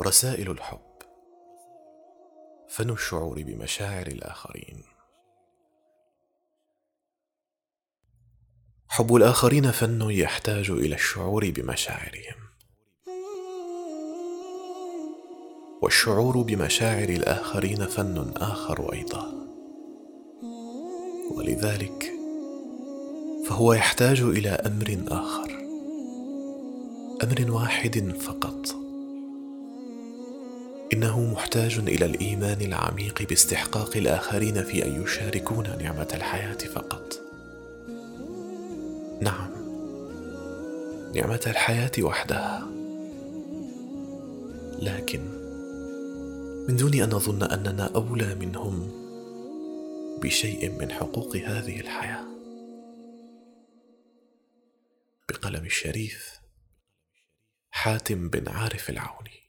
رسائل الحب. فن الشعور بمشاعر الآخرين. حب الآخرين فن يحتاج إلى الشعور بمشاعرهم. والشعور بمشاعر الآخرين فن آخر أيضا. ولذلك فهو يحتاج إلى أمر آخر. أمر واحد فقط. إنه محتاج إلى الإيمان العميق باستحقاق الآخرين في أن يشاركون نعمة الحياة فقط. نعم. نعمة الحياة وحدها. لكن من دون أن نظن أننا أولى منهم بشيء من حقوق هذه الحياة. بقلم الشريف حاتم بن عارف العوني.